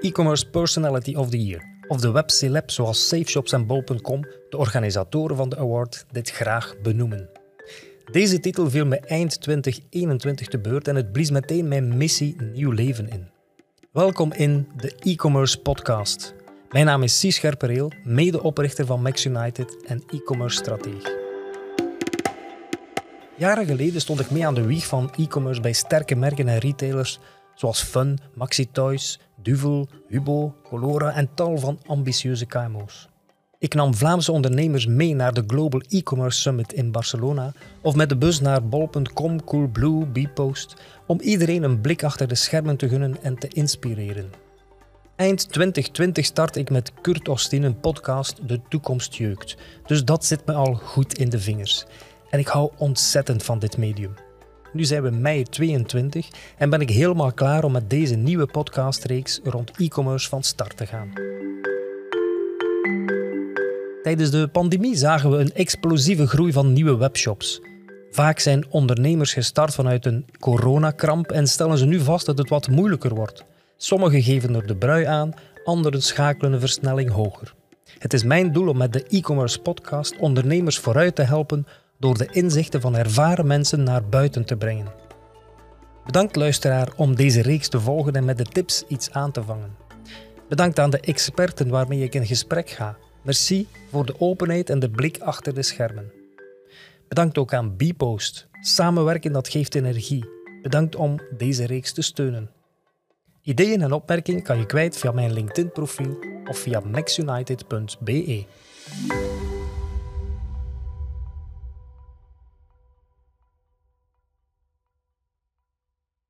E-commerce Personality of the Year of de webceleb zoals SafeShops en Bol.com, de organisatoren van de award, dit graag benoemen. Deze titel viel me eind 2021 te beurt en het blies meteen mijn missie nieuw leven in. Welkom in de e-commerce podcast. Mijn naam is Cies Scherpereel, medeoprichter van Max United en e-commerce stratege. Jaren geleden stond ik mee aan de wieg van e-commerce bij sterke merken en retailers zoals Fun, Maxi Toys, Duvel, Hubo, Colora en tal van ambitieuze KMO's. Ik nam Vlaamse ondernemers mee naar de Global E-Commerce Summit in Barcelona of met de bus naar bol.com, Coolblue, Bpost om iedereen een blik achter de schermen te gunnen en te inspireren. Eind 2020 start ik met Kurt Ostin een podcast De Toekomst Jeukt, dus dat zit me al goed in de vingers. En ik hou ontzettend van dit medium. Nu zijn we mei 22 en ben ik helemaal klaar om met deze nieuwe podcastreeks rond e-commerce van start te gaan. Tijdens de pandemie zagen we een explosieve groei van nieuwe webshops. Vaak zijn ondernemers gestart vanuit een coronakramp en stellen ze nu vast dat het wat moeilijker wordt. Sommigen geven er de brui aan, anderen schakelen een versnelling hoger. Het is mijn doel om met de e-commerce podcast ondernemers vooruit te helpen door de inzichten van ervaren mensen naar buiten te brengen. Bedankt luisteraar om deze reeks te volgen en met de tips iets aan te vangen. Bedankt aan de experten waarmee ik in gesprek ga. Merci voor de openheid en de blik achter de schermen. Bedankt ook aan Bpost. Samenwerken dat geeft energie. Bedankt om deze reeks te steunen. Ideeën en opmerkingen kan je kwijt via mijn LinkedIn-profiel of via maxunited.be.